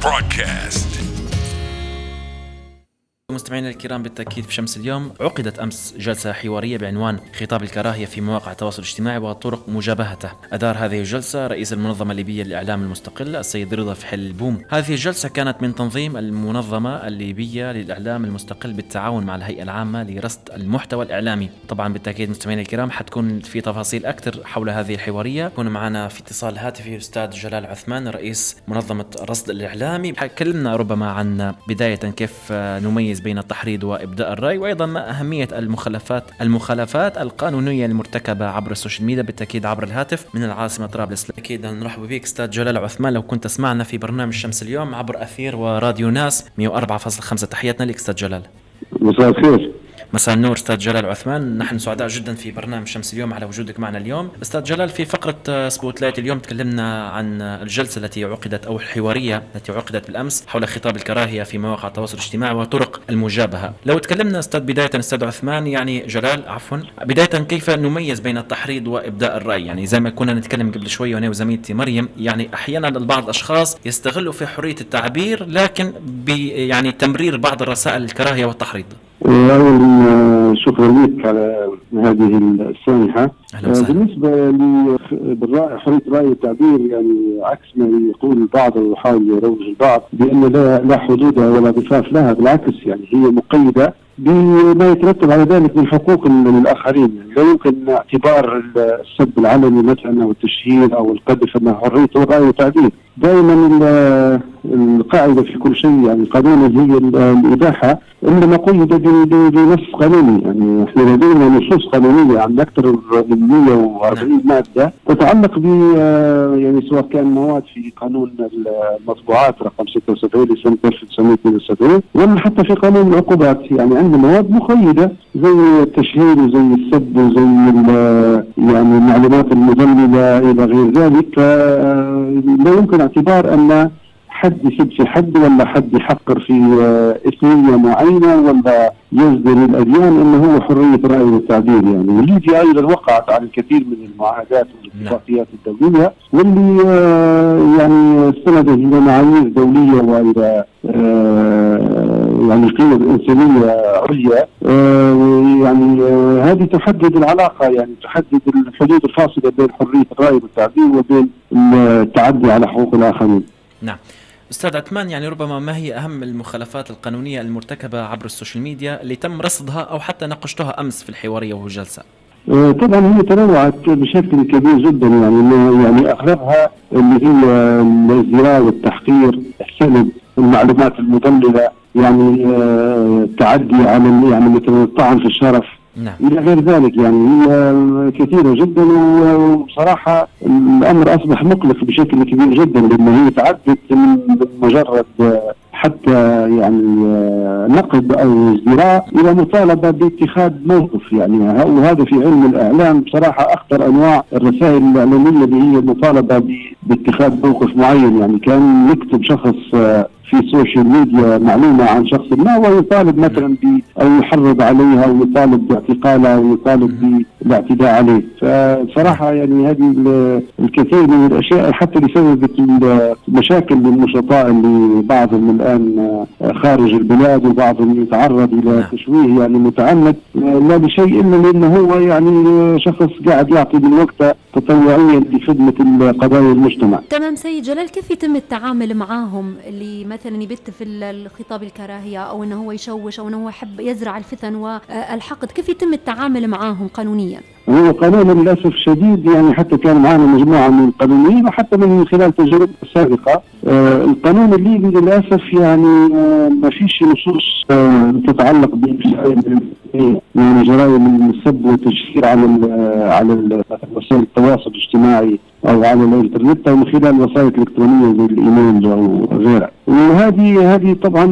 broadcast. مستمعينا الكرام بالتأكيد في شمس اليوم عقدت أمس جلسة حوارية بعنوان خطاب الكراهية في مواقع التواصل الاجتماعي وطرق مجابهته. أدار هذه الجلسة رئيس المنظمة الليبية للإعلام المستقل السيد رضا فحل البوم. هذه الجلسة كانت من تنظيم المنظمة الليبية للإعلام المستقل بالتعاون مع الهيئة العامة لرصد المحتوى الإعلامي. طبعا بالتأكيد مستمعينا الكرام حتكون في تفاصيل أكثر حول هذه الحوارية. يكون معنا في اتصال هاتفي أستاذ جلال عثمان رئيس منظمة الرصد الإعلامي. حكلمنا ربما عن بداية كيف نميز بين التحريض وإبداء الرأي وأيضا ما أهمية المخلفات المخالفات القانونية المرتكبة عبر السوشيال ميديا بالتأكيد عبر الهاتف من العاصمة طرابلس. أكيد نرحب بك أستاذ جلال عثمان لو كنت تسمعنا في برنامج شمس اليوم عبر أثير وراديو ناس 104.5 تحياتنا لك أستاذ جلال. مساء الخير. مساء النور أستاذ جلال عثمان. نحن سعداء جدا في برنامج شمس اليوم على وجودك معنا اليوم. أستاذ جلال في فقرة spotlight اليوم تكلمنا عن الجلسة التي عقدت أو الحوارية التي عقدت بالأمس حول خطاب الكراهية في مواقع التواصل الاجتماعي وطرق المجابهة. لو تكلمنا أستاذ بداية أستاذ عثمان يعني جلال عفوا بداية كيف نميز بين التحريض وإبداء الرأي؟ يعني زي ما كنا نتكلم قبل شوي وأنا وزميلتي مريم يعني أحيانا البعض الأشخاص يستغلوا في حرية التعبير لكن يعني تمرير بعض الرسائل الكراهية والتحريض. أولا شكرا لك على هذه السانحة بالنسبة لحرية الرأي والتعبير يعني عكس ما يقول البعض أو يحاول يروج البعض بأن لا لا حدود ولا ضفاف لها بالعكس يعني هي مقيدة بما يترتب على ذلك من حقوق الآخرين. يعني لا يمكن اعتبار السب العلني مثلا أو التشهير أو القذف انه حريه الراي والتعبير دائما القاعدة في كل شيء يعني قانونا هي الإباحة. انما قيد بنص قانوني يعني إحنا لدينا نصوص قانونية عن أكثر من 140 مادة تتعلق ب يعني سواء كان مواد في قانون المطبوعات رقم 76 لسنة 1972 ولا حتى في قانون العقوبات يعني عندنا مواد مقيده زي التشهير وزي السب وزي يعني المعلومات المضلله إلى غير ذلك. لا يمكن اعتبار أن حد يسب في حد ولا حد يحقر في إثنية معينة ولا يصدر الأديان إنه هو حرية الراي والتعبير يعني. وليبيا أيضا وقعت على الكثير من المعاهدات والاتفاقيات الدولية واللي يعني استندت إلى معايير دولية وإلى يعني قيم انسانيه عليا يعني هذه تحدد العلاقة يعني تحدد الحدود الفاصلة بين حرية الرأي والتعبير وبين التعدي على حقوق الآخرين. نعم. أستاذ عثمان يعني ربما ما هي أهم المخالفات القانونية المرتكبة عبر السوشيال ميديا اللي تم رصدها أو حتى ناقشتها أمس في الحوارية والجلسه؟ طبعا هي تنوعت بشكل كبير جدا يعني يعني أغلبها اللي هي الازدراء والتحقير السلب المعلومات المضللة يعني التعدي على يعني مثل الطعن في الشرف نعم. إلى غير ذلك يعني هي كثيرة جدا وبصراحة الأمر أصبح مقلق بشكل كبير جدا لأن هي تعدت من مجرد حتى يعني نقد أو ازدراء إلى مطالبة باتخاذ موقف يعني. وهذا في علم الإعلام. بصراحة أخطر أنواع الرسائل الإعلامية اللي هي المطالبه باتخاذ موقف معين يعني. كان يكتب شخص في السوشيال ميديا معلومة عن شخص ما ويطالب مثلا ب أو يحرض عليها أو يطالب باعتقالها أو يطالب بالاعتداء عليه فصراحة يعني هذه الكثير من الأشياء حتى اللي سببت مشاكل للنشطاء اللي بعضهم الآن خارج البلاد وبعضهم يتعرض إلى تشويه يعني متعمد لا بشيء إلا لأنه هو يعني شخص قاعد يعطي من وقته تطوعيا لخدمه قضايا المجتمع. تمام سيد جلال كيف يتم التعامل معاهم اللي مثلا يبت في الخطاب الكراهية أو إنه هو يشوش أو إنه هو يحب يزرع الفتن والحقد؟ كيف يتم التعامل معاهم قانونيا؟ هو قانون للأسف الشديد يعني حتى كان معنا مجموعة من القانونيين وحتى من خلال تجربة السابقه آه القانون الليبي للأسف يعني آه ما فيش نصوص آه تتعلق يعني جرائم السب والتشهير على على وسائل التواصل الاجتماعي أو على الإنترنت أو من خلال الوسائل الالكترونيه زي الإيميل أو غيرها. وهذه هذه طبعا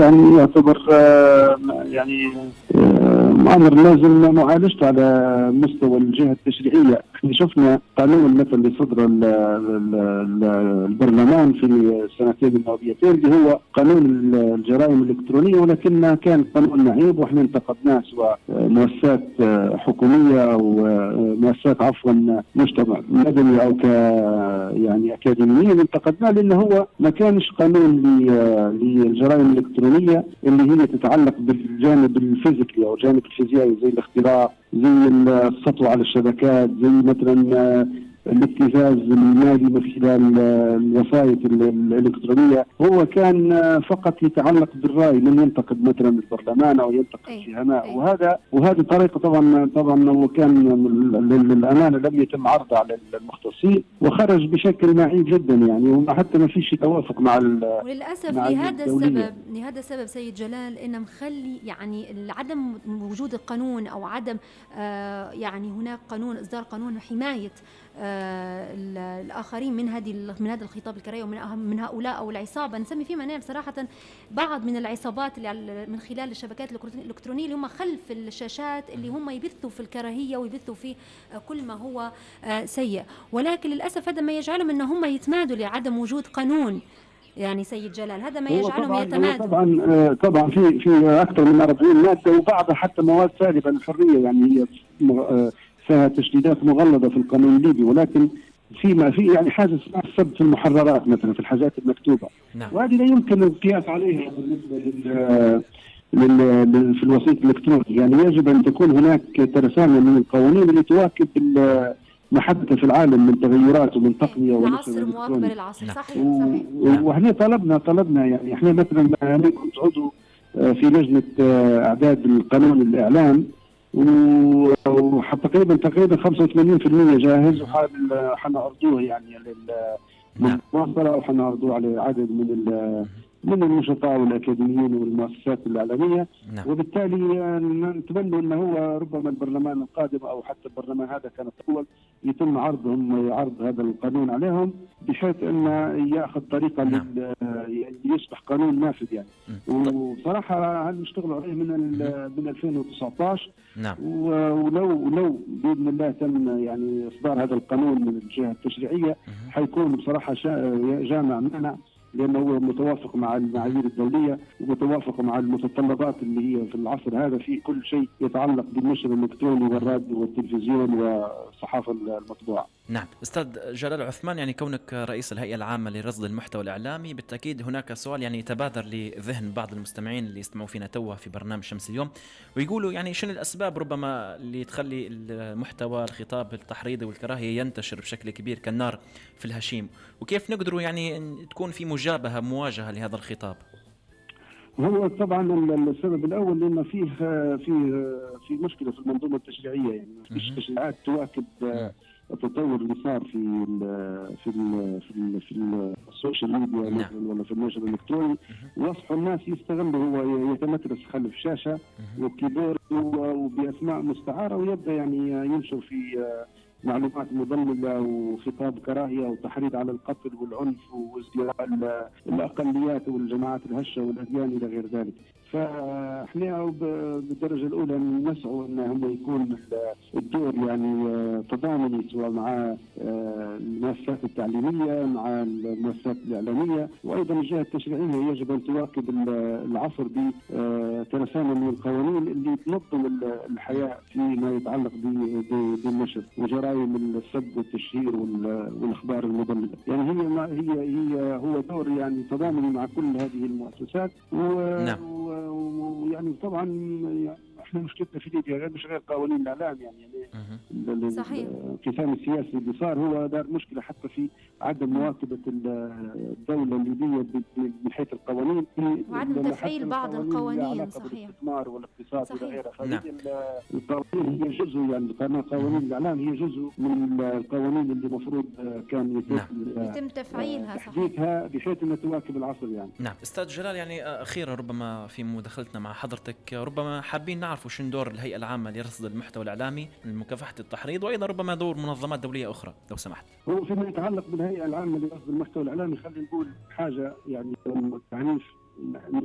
يعني يعتبر يعني أمر لازم معالجته على مستوى الجهة التشريعية. إحنا شفنا قانون مثلا اللي صدر البرلمان في السنتين الماضيتين اللي هو قانون الجرائم الإلكترونية ولكنه كان قانون نعيب وإحنا انتقدناه سواء مؤسسات حكومية أو مؤسسات عفوا مجتمع مدني أو ك يعني أكاديميين انتقدناه لأنه هو ما كانش قانون للجرائم الإلكترونية اللي هي تتعلق بالجانب الفيزيكي أو الجانب الفيزيائي زي الاختراق زي السطو على الشبكات زي مثلا الابتزاز المالي من خلال الوسائط الإلكترونية. هو كان فقط يتعلق بالرأي لم ينتقد مثلا البرلمان أو ينتقد الشهماء أي. وهذا وهذه طريقة طبعا طبعا وكان للأمانة لم يتم عرضه على المختصين وخرج بشكل معيب جدا يعني. وحتى ما فيش توافق مع وللأسف مع لهذا السبب لهذا السبب سيد جلال إنه مخلي يعني عدم وجود القانون أو عدم آه يعني هناك قانون إصدار قانون حماية الآخرين من هذه من هذا الخطاب الكراهي ومن من هؤلاء أو العصابة. نسمي فيما نعرف صراحة بعض من العصابات اللي من خلال الشبكات الإلكترونية اللي هم خلف الشاشات اللي هم يبثوا في الكراهية ويبثوا في كل ما هو آه، سيء. ولكن للأسف هذا ما يجعلهم إن هم يتمادوا لعدم وجود قانون. يعني سيد جلال هذا ما يجعلهم يتمادوا. طبعا آه، طبعا في في أكثر من 40 ماده وبعضها حتى مواد سالبة للحرية يعني هي فيها تشديدات مغلظة في القانون الليبي ولكن فيما في يعني حاجة اسمها السب في المحررات مثلا في الحاجات المكتوبة. نعم. وهذه لا يمكن القياس عليها بالنسبة لل لل في الوسيط الإلكتروني. يعني يجب أن تكون هناك ترسانة من القوانين اللي تواكب ما حدث في العالم من تغيرات ومن تقنية العصر. مواكبه للعصر صحيح. صحيح وإحنا طلبنا طلبنا يعني إحنا مثلا أنا كنت عضو في لجنة آه، أعداد القانون الإعلام. وتقريبا تقريبا 85% جاهز وحنعرضوه يعني للمواصله نعم. وحنعرضوه على عدد من من النشطاء والأكاديميين والمؤسسات الاعلاميه نعم. وبالتالي نتمنى أنه هو ربما البرلمان القادم أو حتى البرلمان هذا كان الأول يتم عرضهم عرض هذا القانون عليهم بحيث انه يأخذ طريقة نعم. يصبح قانون نافذ يعني. وبصراحه هل نشتغلوا عليه من من 2019 نعم. ولو ولو بإذن الله تم يعني إصدار هذا القانون من الجهة التشريعية حيكون بصراحة جامع مانع لأنه هو متوافق مع المعايير الدولية ومتوافق مع المتطلبات اللي هي في العصر هذا في كل شيء يتعلق بالنشر الإلكتروني والراديو والتلفزيون والصحافه المطبوعة. نعم، أستاذ جلال عثمان يعني كونك رئيس الهيئة العامة لرصد المحتوى الإعلامي بالتأكيد هناك سؤال يعني يتبادر لذهن بعض المستمعين اللي يستمعوا فينا توا في برنامج شمس اليوم ويقولوا يعني شنو الأسباب ربما اللي تخلي المحتوى الخطاب التحريضي والكراهية ينتشر بشكل كبير كالنار في الهشيم وكيف نقدروا يعني تكون في مجابهة مواجهة لهذا الخطاب؟ هو طبعا السبب الأول لأنه فيه في في مشكلة في المنظومة التشريعية يعني ما فيش تشريعات تواكب التطور اللي صار في ال في ال في ال في ال social media نعم. ولا في النشر الإلكتروني. واصبحوا الناس يستغلوا هو يتمترس خلف شاشة و keyboard وبأسماء مستعارة ويبدأ يعني ينشر في معلومات مضللة وخطاب كراهية وتحريض على القتل والعنف وازدراء الأقليات والجماعات الهشة والأديان إلى غير ذلك. فإحنا بالدرجة الأولى نسعوا إن هم يكون الدور يعني تضامني سواء مع آه، المؤسسات التعليمية مع المؤسسات الإعلامية. وأيضا الجهة التشريعية يجب أن تواكب العصر بترسانه آه، من القوانين اللي تنظم الحياة فيما يتعلق بالنشر وجرائم السب والتشهير والأخبار المضلله، يعني هي هي هي هو دور يعني تضامني مع كل هذه المؤسسات. و نعم. ويعني طبعا إحنا مشكلتنا في ليبيا غير مش غير قوانين الإعلام يعني يعني صحيح. الانقسام السياسي اللي صار هو دار مشكلة حتى في عدم مواكبة الدولة الليبية من حيث القوانين. وعدم تفعيل بعض القوانين صحيح. بالاستثمار والاقتصاد والى غيره نعم. القوانين هي جزء يعني قوانين الإعلام هي جزء من القوانين اللي المفروض كان يتم نعم. يتم تفعيلها صحيح. بحيث إنها تواكب العصر يعني. نعم. أستاذ جلال يعني أخيرا ربما في مداخلتنا مع حضرتك ربما حابين نعرف نعرف شنو دور الهيئة العامة لرصد المحتوى الإعلامي لمكافحه التحريض وأيضا ربما دور منظمات دولية أخرى لو سمحت. هو فيما يتعلق بالهيئة العامة لرصد المحتوى الإعلامي خلينا نقول حاجة يعني التعنيف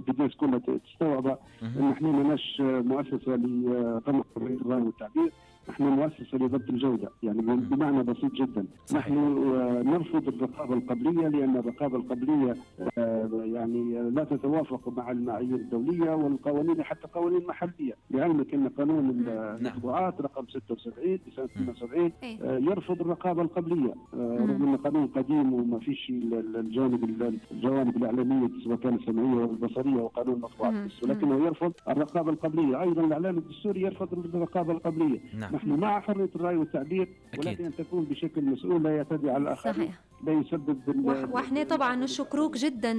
الناس كلها تستوعب إن إحنا ماناش مؤسسة لقمع الراي والتعبير. نحن مؤسسه لضبط الجودة. يعني بمعنى بسيط جدا. صحيح. نحن آه، نرفض الرقابة القبلية لأن الرقابة القبلية آه، يعني لا تتوافق مع المعايير الدولية والقوانين حتى قوانين محلية. لعلمك إن قانون المطبوعات رقم 76 لسنه 72 يرفض الرقابة القبلية. رغم انه قانون قديم وما فيش الجانب الجوانب الإعلامية سواء كانت السمعية والبصرية وقانون المطبوعات ولكنه يرفض الرقابة القبلية. أيضا الاعلام الدستوري يرفض الرقابة القبلية. نعم. نحن مع حرية الرأي والتعبير ولكن أن تكون بشكل مسؤول لا يعتدي على الآخرين صحيح. لا يسبب وإحنا طبعا نشكروك جدا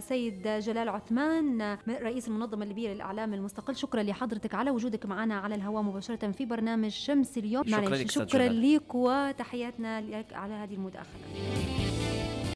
سيد جلال عثمان رئيس المنظمة الليبية للإعلام المستقل. شكرا لحضرتك على وجودك معنا على الهواء مباشرة في برنامج شمس اليوم. شكرا لك شكرا لك وتحياتنا لك على هذه المداخلة.